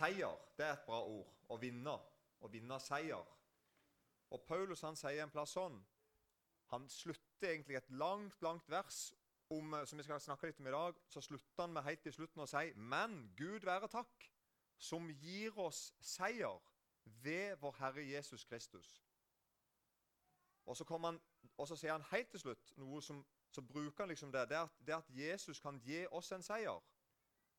Seier det er et bra ord. Å vinne. Å vinne seier. Og Paulus han sier en plass sånn Han slutter egentlig et langt, langt vers om, som vi skal snakke litt om i dag. Så slutter han med helt til slutten å si Men Gud være takk, som gir oss seier ved vår Herre Jesus Kristus. Og så, han, og så sier han helt til slutt noe som så bruker han liksom det. Det at, det at Jesus kan gi oss en seier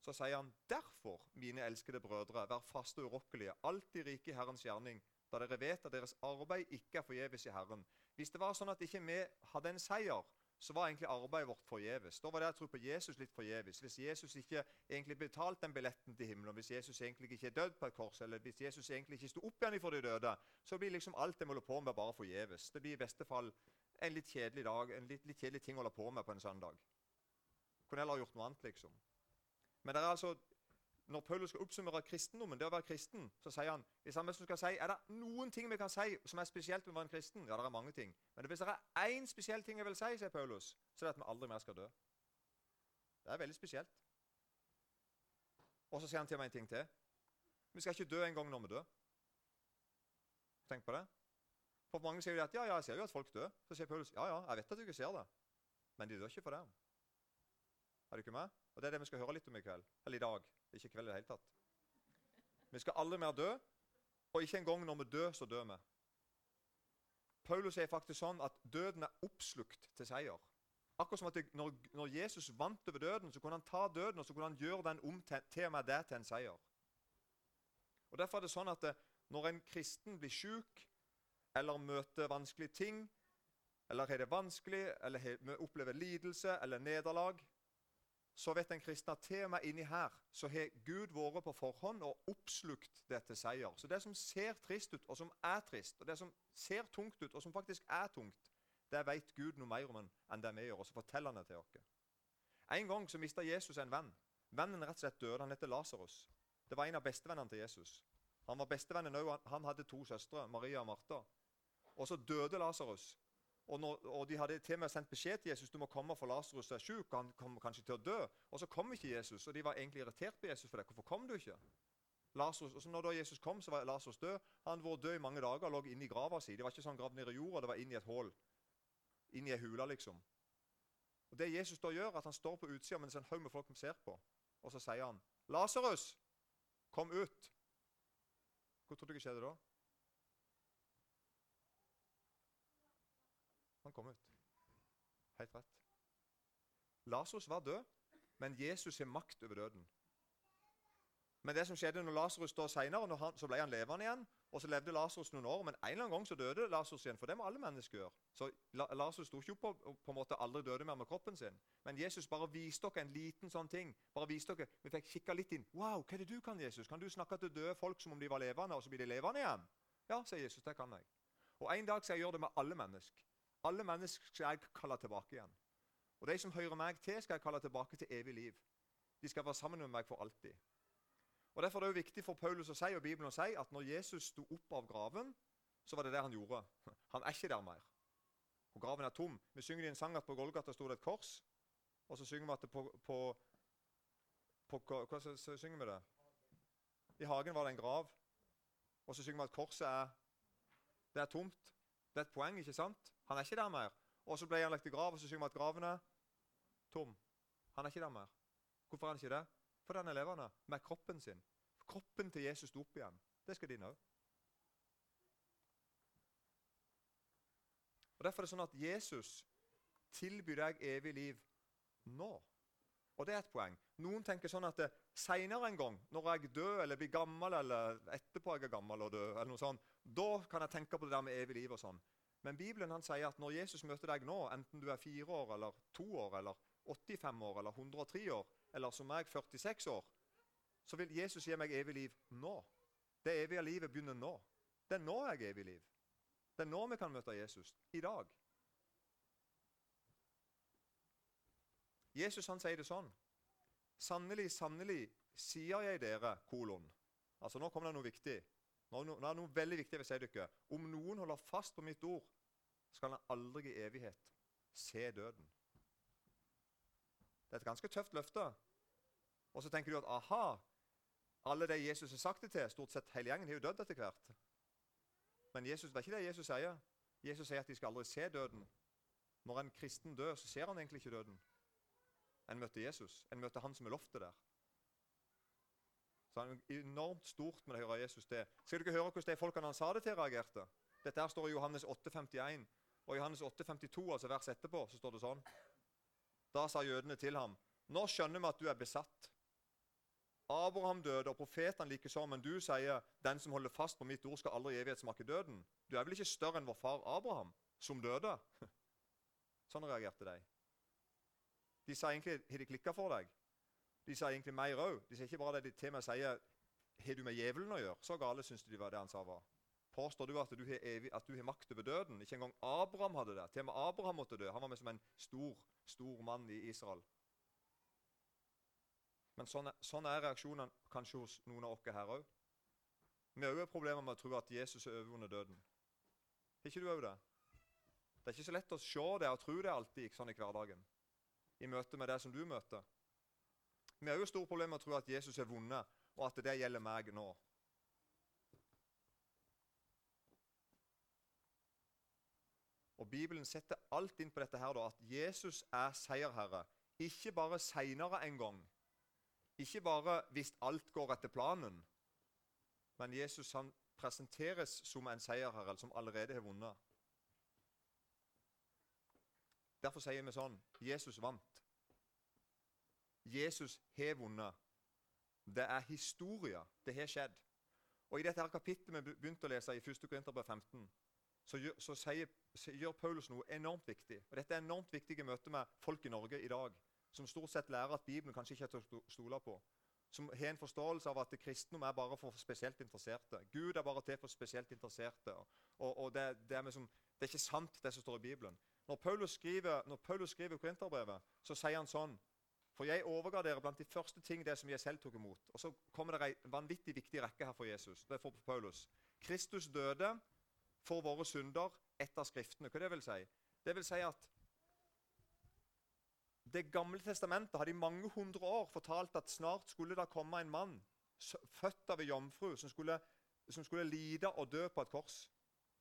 så sier han derfor, mine elskede brødre, vær faste og urokkelige, alltid rike i Herrens gjerning, da dere vet at deres arbeid ikke er forgjeves i Herren. Hvis det var sånn at ikke vi hadde en seier, så var egentlig arbeidet vårt forgjeves. Da var det å tro på Jesus litt forgjeves. Hvis Jesus ikke egentlig betalte den billetten til himmelen, hvis Jesus egentlig ikke er dødd på et kors, eller hvis Jesus egentlig ikke sto opp igjen for de døde, så blir liksom alt det vi holder på med, bare forgjeves. Det blir i beste fall en litt kjedelig dag, en litt, litt kjedelig ting å holde på med på en søndag. Kunne heller gjort noe annet, liksom. Men det er altså, når Paulus skal oppsummere kristendommen, det å være kristen, så sier han hvis han skal si, er det noen ting vi kan si som er spesielt med å være en kristen. Ja, det er mange ting. Men hvis det er én spesiell ting jeg vil si, sier Paulus, så er det at vi aldri mer skal dø. Det er veldig spesielt. Og så sier han til meg en ting til. Vi skal ikke dø en gang når vi dør. Tenk på det. For mange sier jo at ja, ja, jeg ser jo at folk dør. Så sier Paulus ja, ja, jeg vet at du ikke ser det. Men de dør ikke for det. Er du ikke med? Og Det er det vi skal høre litt om i kveld. Eller i dag. Ikke i kveld i det hele tatt. Vi skal aldri mer dø, og ikke engang når vi dør, så dør vi. Paulus sier faktisk sånn at døden er oppslukt til seier. Akkurat som at det, når, når, Jesus vant over døden, så kunne han ta døden og så kunne han gjøre den om til, til og med det til en seier. Og Derfor er det sånn at det, når en kristen blir syk eller møter vanskelige ting, eller har det vanskelig, eller opplever lidelse eller nederlag, så vet en kristne at til og med inni her så har Gud vært på forhånd og oppslukt det til seier. Så det som ser trist ut, og som er trist, og det som ser tungt ut, og som faktisk er tungt, det vet Gud noe mer om enn det vi gjør, og så forteller han det til oss. En gang så mista Jesus en venn. Vennen rett og slett døde. Han heter Lasarus. Det var en av bestevennene til Jesus. Han var bestevennen òg. Han hadde to søstre, Maria og Martha. Og så døde Lasarus. Og, når, og, De hadde til og med sendt beskjed til Jesus du må komme, for Lasarus er syk. Han kommer kanskje til å dø. Og så kom ikke Jesus, og de var egentlig irritert på Jesus for det. Hvorfor kom du ikke? Lazarus, og så når da Jesus kom, så var Lasarus død. Han var død i mange dager og lå inni grava si. Det var ikke sånn gravd ned i jorda, det var inni et hull. Inni ei hule, liksom. Og Det Jesus da gjør, at han står på utsida mens en haug med folk ser på, og så sier han, 'Lasarus, kom ut.' Hvor tror du ikke skjedde da? Han kom ut. Helt rett. Lasarus var død, men Jesus har makt over døden. Men det som skjedde når Lasarus da senere, så ble han levende igjen. Og så levde Lasarus noen år, men en eller annen gang så døde Lasarus igjen. For det må alle mennesker gjøre. Så Lasarus sto ikke opp og på en måte aldri døde mer med kroppen sin. Men Jesus bare viste dere en liten sånn ting. Bare viste dere, Vi fikk kikka litt inn. 'Wow, hva er det du kan, Jesus? Kan du snakke til døde folk som om de var levende, og så blir de levende igjen?' Ja, sier Jesus. Det kan jeg. Og en dag skal jeg gjøre det med alle mennesker. Alle mennesker skal jeg kalle tilbake igjen. Og de som hører meg til, skal jeg kalle tilbake til evig liv. De skal være sammen med meg for alltid. Og Derfor er det jo viktig for Paulus å si og Bibelen å si at når Jesus sto opp av graven, så var det det han gjorde. Han er ikke der mer. Og graven er tom. Vi synger i en sang at på Golgata sto det et kors. Og så synger vi at det på, på, på Hva så, så synger vi det? I hagen var det en grav. Og så synger vi at korset er, det er tomt. Det er et poeng, ikke sant? Han er ikke der mer. Og så ble han lagt i grav, og så synger vi at graven er tom. Han er ikke der mer. Hvorfor er han ikke det? For den er med kroppen sin. Kroppen til Jesus sto opp igjen. Det skal din òg. Og Derfor er det sånn at Jesus tilbyr deg evig liv nå. Og det er et poeng. Noen tenker sånn at seinere en gang, når jeg dør eller blir gammel, eller etterpå jeg er gammel og død, eller noe sånt, da kan jeg tenke på det der med evig liv og sånn. Men Bibelen han sier at når Jesus møter deg nå, enten du er fire år eller to år eller 85 år eller 103 år, eller som meg 46 år, så vil Jesus gi meg evig liv nå. Det evige livet begynner nå. Det er nå jeg er evig liv. Det er nå vi kan møte Jesus. I dag. Jesus han sier det sånn. Sannelig, sannelig sier jeg dere, kolon. Altså Nå kommer det noe viktig. Nå, er det noe veldig viktig jeg vil si dere. Om noen holder fast på mitt ord, skal han aldri i evighet se døden. Det er et ganske tøft løfte. Og så tenker du at aha, Alle de Jesus har sagt det til, stort sett hele gjengen, har jo dødd etter hvert. Men Jesus, det er ikke det Jesus sier. Jesus sier at de skal aldri se døden. Når en kristen dør, så ser han egentlig ikke døden. En møter Jesus. En møter han som er loftet der. Så han er enormt stort med å høre Jesus det. Skal du ikke høre hvordan de folkene han sa det til, reagerte? Dette her står i Johannes 8,51. Og i Johannes 8,52, altså vers etterpå, så står det sånn. Da sa jødene til ham, nå skjønner vi at du er besatt. Abraham døde, og profetene likeså, men du sier, den som holder fast på mitt ord, skal aldri i evighet smake døden. Du er vel ikke større enn vår far Abraham, som døde? Sånn reagerte de. De sa egentlig har de klikka for deg. De sa egentlig mer òg. De sier ikke bare det de til meg sier har du med djevelen å gjøre. Så gale syns de var det han sa var. Påstår du at du har, evig, at du har makt over døden? Ikke engang Abraham hadde det. Til og med Abraham måtte dø. Han var med som en stor, stor mann i Israel. Men sånn er, sånn er reaksjonene kanskje hos noen av oss her òg. Vi har òg problemer med å tro at Jesus er overvunnet døden. Har ikke du òg det? Det er ikke så lett å se det og tro det alltid sånn i hverdagen. I møte med det som du møter. Vi har jo store problemer med å tro at Jesus er vunnet, og at det gjelder meg nå. Og Bibelen setter alt inn på dette her da, at Jesus er seierherre. Ikke bare seinere en gang. Ikke bare hvis alt går etter planen. Men Jesus han presenteres som en seierherre som allerede har vunnet. Derfor sier vi sånn Jesus vant. Jesus har vunnet. Det er historie. Det har skjedd. Og I dette her kapittelet vi begynte å lese i 1. Korinterbrev 15, så, gjør, så, sier, gjør Paulus noe enormt viktig. Og Dette er enormt viktig i møte med folk i Norge i dag, som stort sett lærer at Bibelen kanskje ikke er til å stole på. Som har en forståelse av at kristendom er bare for spesielt interesserte. Gud er bare til for spesielt interesserte. Og, og det, det, er liksom, det, er ikke sant, det som står i Bibelen. Når Paulus skriver, når Paulus skriver Korinterbrevet, så sier han sånn For jeg overga dere blant de første ting det som jeg selv tok imot. Og så kommer det en vanvittig viktig rekke her for Jesus. Det er for Paulus. Kristus døde for våre synder etter Skriftene. Hva det vil si? Det vil si at Det gamle testamentet hadde i mange hundre år fortalt at snart skulle det komme en mann født av en jomfru som skulle, som skulle lide og dø på et kors.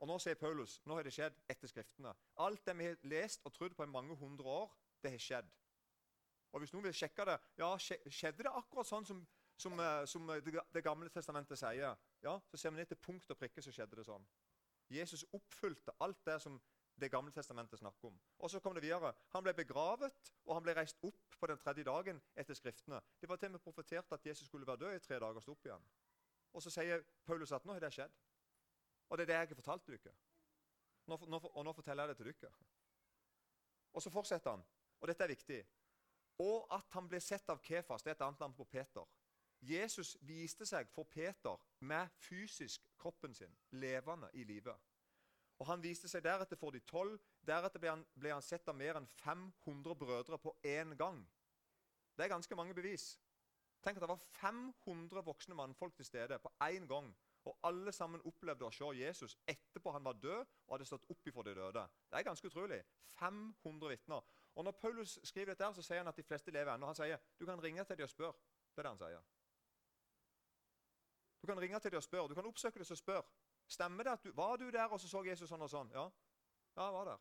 Og Nå sier Paulus nå har det skjedd etter Skriftene. Alt det vi har lest og trodd på i mange hundre år, det har skjedd. Og Hvis noen vil sjekke det ja, Skjedde det akkurat sånn som, som, eh, som det, det, gamle testamentet sier? Ja, Så ser vi ned til punkt og prikke, så skjedde det sånn. Jesus oppfylte alt det som Det gamle testamentet snakker om. Og så kom det videre. Han ble begravet, og han ble reist opp på den tredje dagen etter Skriftene. Det var til og med profetert at Jesus skulle være død i tre dager og stå opp igjen. Og så sier Paulus at nå har det skjedd. Og det er det jeg har fortalt dere. Nå, nå, og nå forteller jeg det til dere. Og så fortsetter han, og dette er viktig. Og at han ble sett av Kefas, det er et annet navn på Peter. Jesus viste seg for Peter med fysisk kroppen sin, levende i live. Og Han viste seg deretter for de tolv. Deretter ble han, ble han sett av mer enn 500 brødre på én gang. Det er ganske mange bevis. Tenk at det var 500 voksne mannfolk til stede på én gang. Og alle sammen opplevde å se Jesus etterpå han var død og hadde stått opp ifra de døde. Det er ganske utrolig. 500 vitner. Og Når Paulus skriver dette, her, så sier han at de fleste lever ennå. Han sier du kan ringe til dem og spørre. Det er det han sier. Du kan ringe til dem og spørre. Du kan oppsøke dem og spørre. Stemmer det at du, Var du der og så så Jesus sånn og sånn? Ja, ja jeg var der.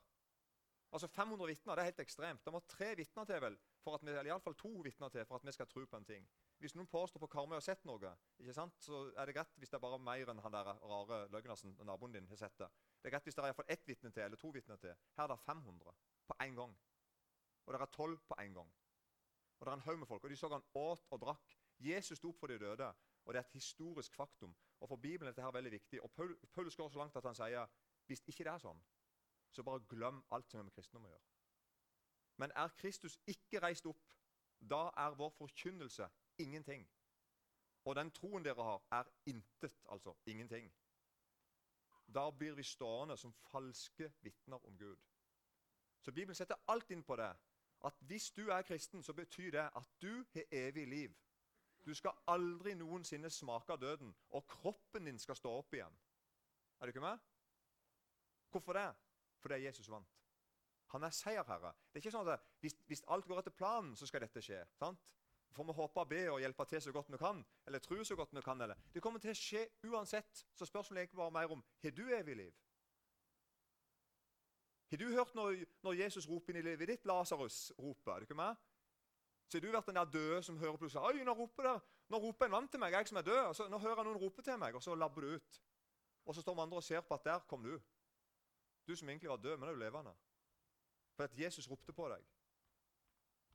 Altså 500 vitner, det er helt ekstremt. Det må tre vitner til vel, for at vi, eller iallfall to vitner til for at vi skal tro på en ting. Hvis noen påstår på Karmøy har sett noe, ikke sant, så er det greit hvis det er bare mer enn han der rare Løgnersen, naboen din, har sett det. Det er greit hvis det er iallfall ett vitne til, eller to vitner til. Her er det 500 på én gang. Og det er tolv på en gang. Og det er en haug med folk. Og de så han åt og drakk. Jesus sto opp for de døde. Og det er et historisk faktum. Og For Bibelen er dette her veldig viktig. Og Paul, Paulus går så langt at han sier hvis ikke det er sånn, så bare glem alt som har med kristendom å gjøre. Men er Kristus ikke reist opp, da er vår forkynnelse ingenting. Og den troen dere har, er intet, altså ingenting. Da blir vi stående som falske vitner om Gud. Så Bibelen setter alt inn på det. At hvis du er kristen, så betyr det at du har evig liv. Du skal aldri noensinne smake døden, og kroppen din skal stå opp igjen. Er du ikke med? Hvorfor det? Fordi Jesus vant. Han er seierherre. Det er ikke sånn at hvis, hvis, alt går etter planen, så skal dette skje. sant? får vi håpe og be og hjelpe til så godt vi kan. Eller tro så godt vi kan. eller. Det kommer til å skje uansett. Så spørsmålet er ikke bare mer om har du evig liv. Har du hørt når, når Jesus roper inn i livet ditt? Lasarus roper. Er du ikke med? Så har du vært den der døde som hører plutselig Oi, nå roper, der. nå roper en mann til meg, jeg som er død. Og så, nå hører noen rope til meg, og så labber du ut. Og så står vi andre og ser på at der kom du. Du som egentlig var død, men er jo levende. For at Jesus ropte på deg.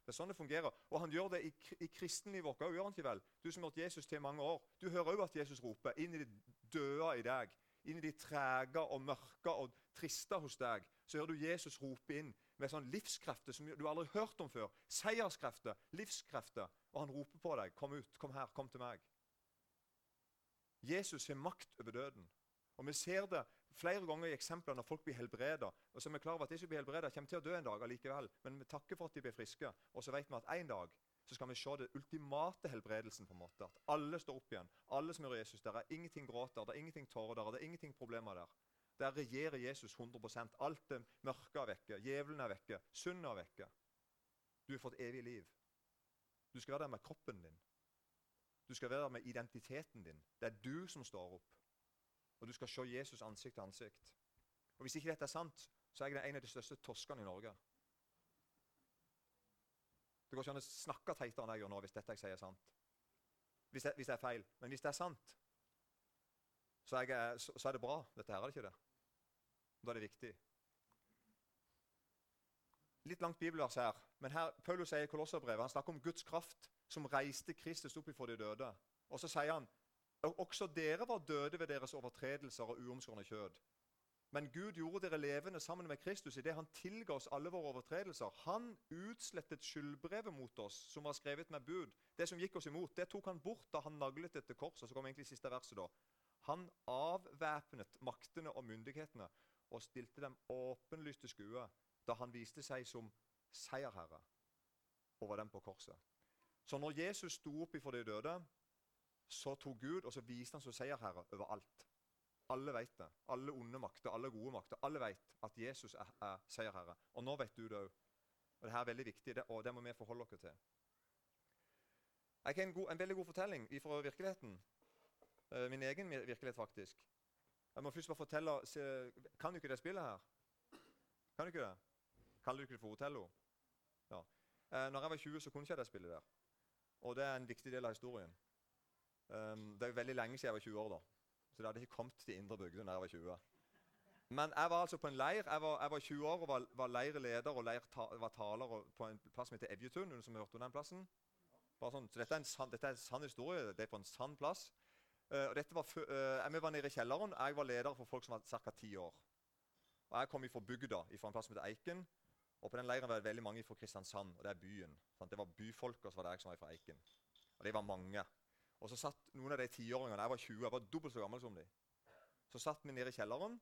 Det er sånn det fungerer. Og han gjør det i, i kristennivå òg, gjør han ikke vel? Du som har hørt Jesus til mange år. Du hører òg at Jesus roper inn i det døde i deg. Inn i de trege og mørke og triste hos deg. Så hører du Jesus rope inn med sånn livskrefter som du aldri har hørt om før. Seierskrefter, livskrefter. Og han roper på deg. Kom ut, kom her, kom til meg. Jesus har makt over døden. Og Vi ser det flere ganger i eksempler når folk blir helbreda. Og så er vi klar over at de som blir helbreda, kommer til å dø en dag allikevel. Men vi takker for at de blir friske. Og så vet vi at en dag så skal vi se det ultimate helbredelsen. på en måte. At alle står opp igjen. Alle som gjør Jesus. Der er ingenting gråter, det er ingenting tårer der, er ingenting problemer der. Der regjerer Jesus 100% Alt det mørke er vekke. Djevelen er vekke. Synd er vekke. Du har fått evig liv. Du skal være der med kroppen din. Du skal være der med identiteten din. Det er du som står opp og du skal se Jesus ansikt til ansikt. Og Hvis ikke dette er sant, så er jeg en av de største toskene i Norge. Det går ikke an å snakke teitere enn jeg gjør nå hvis dette jeg sier er sant. Hvis det, hvis det, er feil. Men hvis det er sant, så jeg, så, så er det bra. Dette her er det ikke det. Da er det viktig. Litt langt bibelvers her. Men her, Paulus sier i Kolosserbrevet han snakker om Guds kraft som reiste Kristus opp ifra de døde. Og så sier han også dere var døde ved deres overtredelser og uomskårne kjød. Men Gud gjorde dere levende sammen med Kristus idet han tilga oss alle våre overtredelser. Han utslettet skyldbrevet mot oss, som var skrevet med bud. Det som gikk oss imot, det tok han bort da han naglet det til korset. Så kom egentlig siste verset da. Han avvæpnet maktene og myndighetene og stilte dem åpenlyst til skue da han viste seg som seierherre over dem på korset. Så når Jesus sto opp ifra de døde, så tok Gud og så viste han som seierherre over alt. Alle vet det. Alle onde makter, alle gode makter. Alle vet at Jesus er, er seierherre. Og nå vet du det òg. Og Dette er veldig viktig, det, og det må vi forholde oss til. Jeg har en, en veldig god fortelling fra virkeligheten. Uh, min egen virkelighet, faktisk. Jeg må først bare fortelle se, Kan du ikke det spillet her? Kan du ikke det? Kaller du ikke det for Hotello? Ja. Uh, når jeg var 20, så kunne ikke jeg det spillet der. Og det er en viktig del av historien. Um, det er veldig lenge siden jeg var 20 år, da. Så det hadde ikke kommet til indre bygde da jeg var 20. Men jeg var altså på en leir. Jeg var, jeg var 20 år og var, var leirleder og leir ta, var taler på en plass som heter Evjetun. Noen som hørte om den plassen? Sånn, så dette er, en sann, dette er en sann historie. Det er på en sann plass. Uh, og var uh, Vi var nede i kjelleren. Jeg var leder for folk som var ca. ti år. Og Jeg kom fra bygda, fra en plass som heter Eiken. Og På den leiren var det veldig mange fra Kristiansand, og det er byen. Sant? Det var byfolk, og så var det jeg som var fra Eiken. Og de var mange. Og så satt noen av de tiåringene Jeg var 20, jeg var dobbelt så gammel som de. Så satt vi nede i kjelleren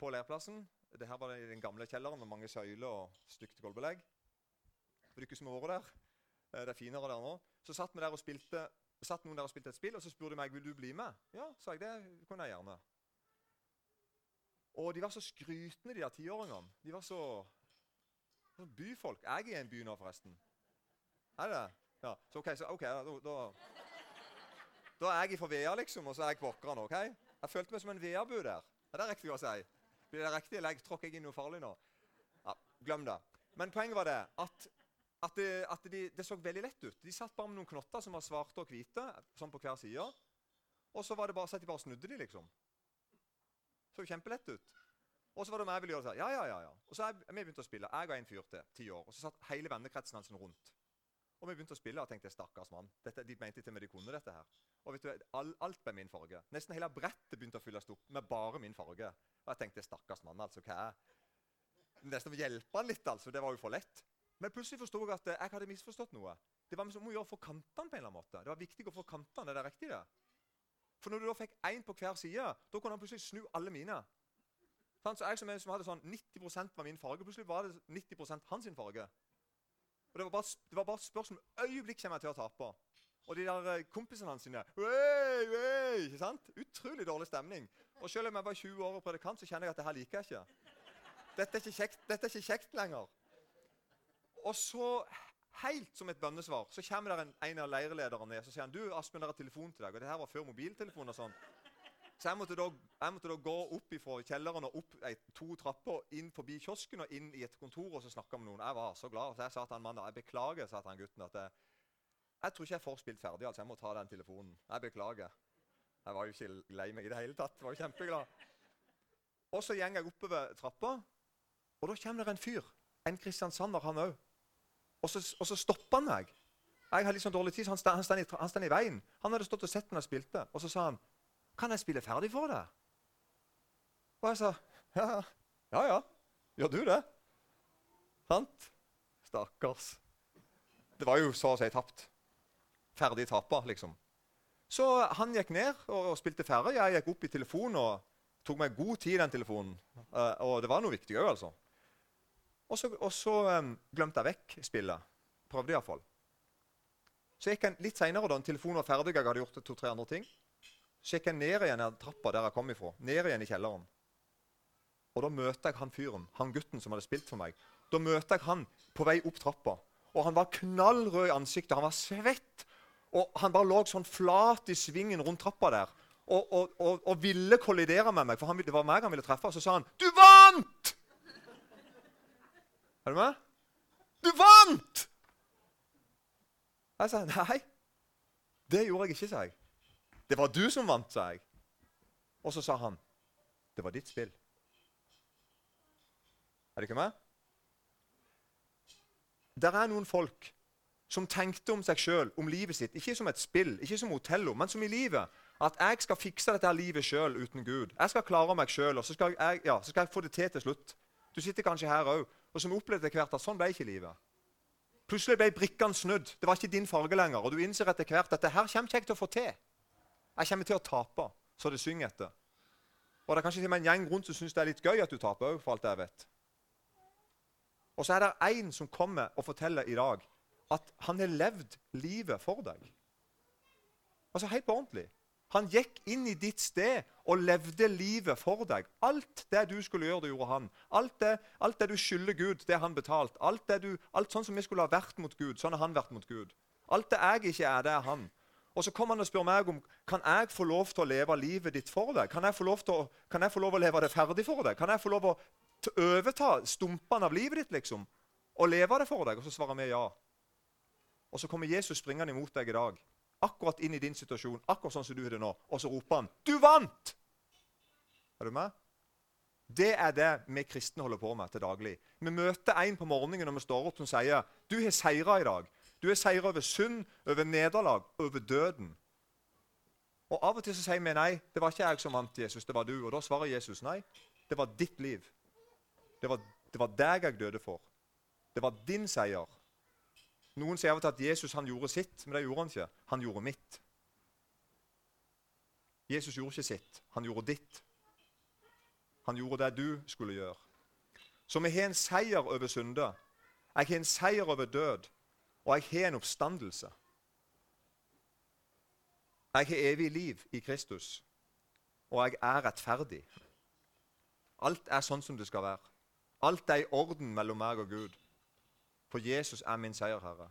på leirplassen. Det her var den gamle kjelleren med mange søyler og stygt gulvbelegg. For ikke som vært der. Eh, det er finere der nå. Så satt, der spilte, satt noen der og spilte et spill, og så spurte de meg vil du bli med. Ja, sa jeg. Det kunne jeg gjerne. Og de var så skrytende, de der tiåringene. De var så, så byfolk. Jeg er i en by nå, forresten. Er det det? Ja, så ok, så, okay da, da da er jeg fra Vea, liksom, og så er jeg kvokkeren. ok? Jeg følte meg som en Vea-bu der. Er det riktig å si? Blir det riktig, eller tråkker jeg inn noe farlig nå? Ja, Glem det. Men poenget var det at, at, det, at de, det, så veldig lett ut. De satt bare med noen knotter som var svarte og hvite, sånn på hver side. Og så var det bare, så at de bare snudde de, liksom. Så kjempelett ut. Og så var det om jeg ville gjøre det. Ja, ja, ja, ja. Og så er vi begynt å spille. Jeg og en fyr til, ti år. Og så satt hele vennekretsen hans rundt. Og vi begynte å spille og tenkte stakkars mann. Dette, de mente til meg de kunne dette her. Og vet du, all, Alt med min farge. Nesten hele brettet begynte å fylles opp med bare min farge. Og jeg tenkte stakkars mann, altså. hva er Nesten hjelpe han litt, altså. Det var jo for lett. Men plutselig forsto jeg at jeg hadde misforstått noe. Det var som å gjøre for kantene på en eller annen måte. Det var viktig å få kantene. Er riktig, det? For når du da fikk én på hver side, da kunne han plutselig snu alle mine. Så jeg som, som hadde sånn 90% var min farge, plutselig var det 90% hans farge. Og Det var bare, det var bare spørsmål øyeblikk kommer jeg til å tape. Og de der eh, kompisene hans sine wey, wey, ikke sant? Utrolig dårlig stemning. Og selv om jeg var 20 år og predikant, så kjenner jeg at det her liker jeg ikke. Dette er ikke kjekt, dette er ikke kjekt lenger. Og så helt som et bønnesvar, så kommer der en, en av leirlederne ned og sier han, du, Aspen, der er telefon til deg. Og det her var før mobiltelefon og sånn. Så jeg måtte, da, jeg måtte da gå opp fra kjelleren og opp ei, to trapper inn forbi kiosken og inn i et kontor og så snakke med noen. Jeg var så glad. Så jeg sa til han mannen jeg beklager sa til han gutten, at jeg, jeg tror ikke jeg får spilt ferdig. altså Jeg må ta den telefonen. Jeg beklager. Jeg var jo ikke lei meg i det hele tatt. Jeg var jo kjempeglad. Og så går jeg oppover trappa, og da kommer det en fyr. En kristiansander, han òg. Og, og, så stopper han meg. Jeg har litt sånn dårlig tid, så han står, i, i veien. Han hadde stått og sett når jeg spilte, og så sa han kan jeg spille ferdig for deg? Og jeg sa ja, ja. ja. Gjør du det? Sant? Stakkars. Det var jo så å si tapt. Ferdig tapa, liksom. Så han gikk ned og, og spilte ferdig. Jeg gikk opp i telefonen og tok meg god tid i den telefonen. Uh, og det var noe viktig òg, altså. Og så, og så um, glemte jeg vekk spillet. Prøvde iallfall. Så gikk jeg litt seinere, da en telefon var ferdig. Jeg hadde gjort to-tre andre ting. Jeg ned igjen av trappa der jeg kom ifra. Ned igjen i kjelleren. Og da møter jeg han fyren, han gutten som hadde spilt for meg. Da møter jeg han på vei opp trappa. Og han var knallrød i ansiktet. Han var svett. Og han bare lå sånn flat i svingen rundt trappa der og, og, og, og ville kollidere med meg. For han, det var meg han ville treffe. Og så sa han 'Du vant!' Er du med? 'Du vant!' Jeg sa nei. Det gjorde jeg ikke, sa jeg. Det var du som vant, sa jeg. Og så sa han, det var ditt spill. Er det ikke meg? Der er noen folk som tenkte om seg sjøl, om livet sitt, ikke som et spill, ikke som Otello, men som i livet. At jeg skal fikse dette livet sjøl uten Gud. Jeg skal klare meg sjøl, og så skal, jeg, ja, så skal jeg få det til til slutt. Du sitter kanskje her òg, og som opplevde etter hvert at sånn ble ikke livet. Plutselig ble brikkene snudd. Det var ikke din farge lenger. Og du innser etter hvert at dette her kommer ikke til å få til. Jeg kommer til å tape, så det synger etter. Og det er kanskje en gjeng rundt som syns det er litt gøy at du taper for alt jeg vet. Og så er det én som kommer og forteller i dag at han har levd livet for deg. Altså helt på ordentlig. Han gikk inn i ditt sted og levde livet for deg. Alt det du skulle gjøre, det gjorde han. Alt det, alt det du skylder Gud, det han betalt. Alt, du, alt sånn som vi skulle ha vært mot Gud, sånn har han vært mot Gud. Alt det jeg ikke er, det er han. Og så kommer han og spør meg om kan jeg få lov til å leve livet ditt for deg. Kan jeg få lov til å, få lov å leve det ferdig for deg? Kan jeg få lov til å overta stumpene av livet ditt liksom, og leve det for deg? Og så svarer vi ja. Og så kommer Jesus springende imot deg i dag, akkurat inn i din situasjon, akkurat sånn som du har det nå, og så roper han 'Du vant!' Er du med? Det er det vi kristne holder på med til daglig. Vi møter en på morgenen når vi står opp som sier 'Du har seira i dag'. Du har seier over synd, over nederlag, over døden. Og Av og til så sier vi nei, det var ikke jeg som vant Jesus, det var du. Og da svarer Jesus nei. Det var ditt liv. Det var, det var deg jeg døde for. Det var din seier. Noen sier av og til at Jesus han gjorde sitt, men det gjorde han ikke. Han gjorde mitt. Jesus gjorde ikke sitt, han gjorde ditt. Han gjorde det du skulle gjøre. Så vi har en seier over synder. Jeg har en seier over død. Og jeg har en oppstandelse. Jeg har evig liv i Kristus, og jeg er rettferdig. Alt er sånn som det skal være. Alt er i orden mellom meg og Gud. For Jesus er min seierherre.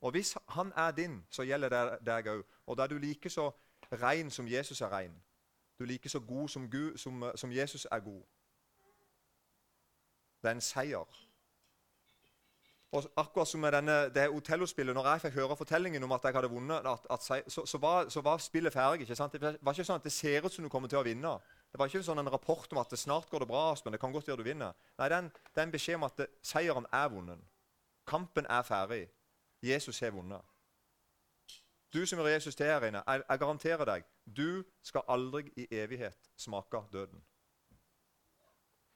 Og hvis han er din, så gjelder det deg òg. Og da er du like så ren som Jesus er ren. Du er like så god som, Gud, som, som Jesus er god. Det er en seier. Og akkurat som med denne, det Otello-spillet, når jeg fikk høre fortellingen om at jeg hadde vunnet, at, at, så, så, var, så, var, spillet ferdig. ikke sant? Det var ikke sånn at det ser ut som du kommer til å vinne. Det var ikke sånn en rapport om at det snart går det bra, men det kan godt gjøre du vinner. Nei, Det er en beskjed om at det, seieren er vunnet. Kampen er ferdig. Jesus har vunnet. Du som gjør Jesus til her inne, jeg, jeg garanterer deg, du skal aldri i evighet smake døden.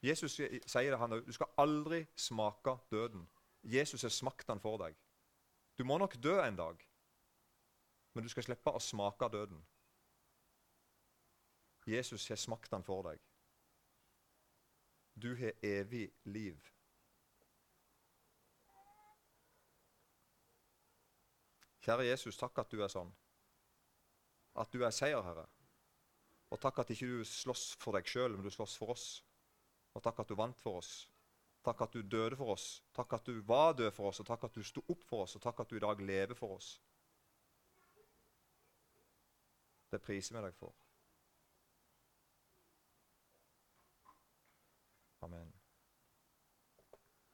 Jesus sier det, han Du skal aldri smake døden. Jesus har smakt den for deg. Du må nok dø en dag, men du skal slippe å smake døden. Jesus har smakt den for deg. Du har evig liv. Kjære Jesus, takk at du er sånn. At du er seierherre. Og takk at ikke du slåss for deg sjøl, men du slåss for oss. Og takk at du vant for oss. Takk at du døde for oss. Takk at du var død for oss, og takk at du sto opp for oss, og takk at du i dag lever for oss. Det priser vi deg for. Amen.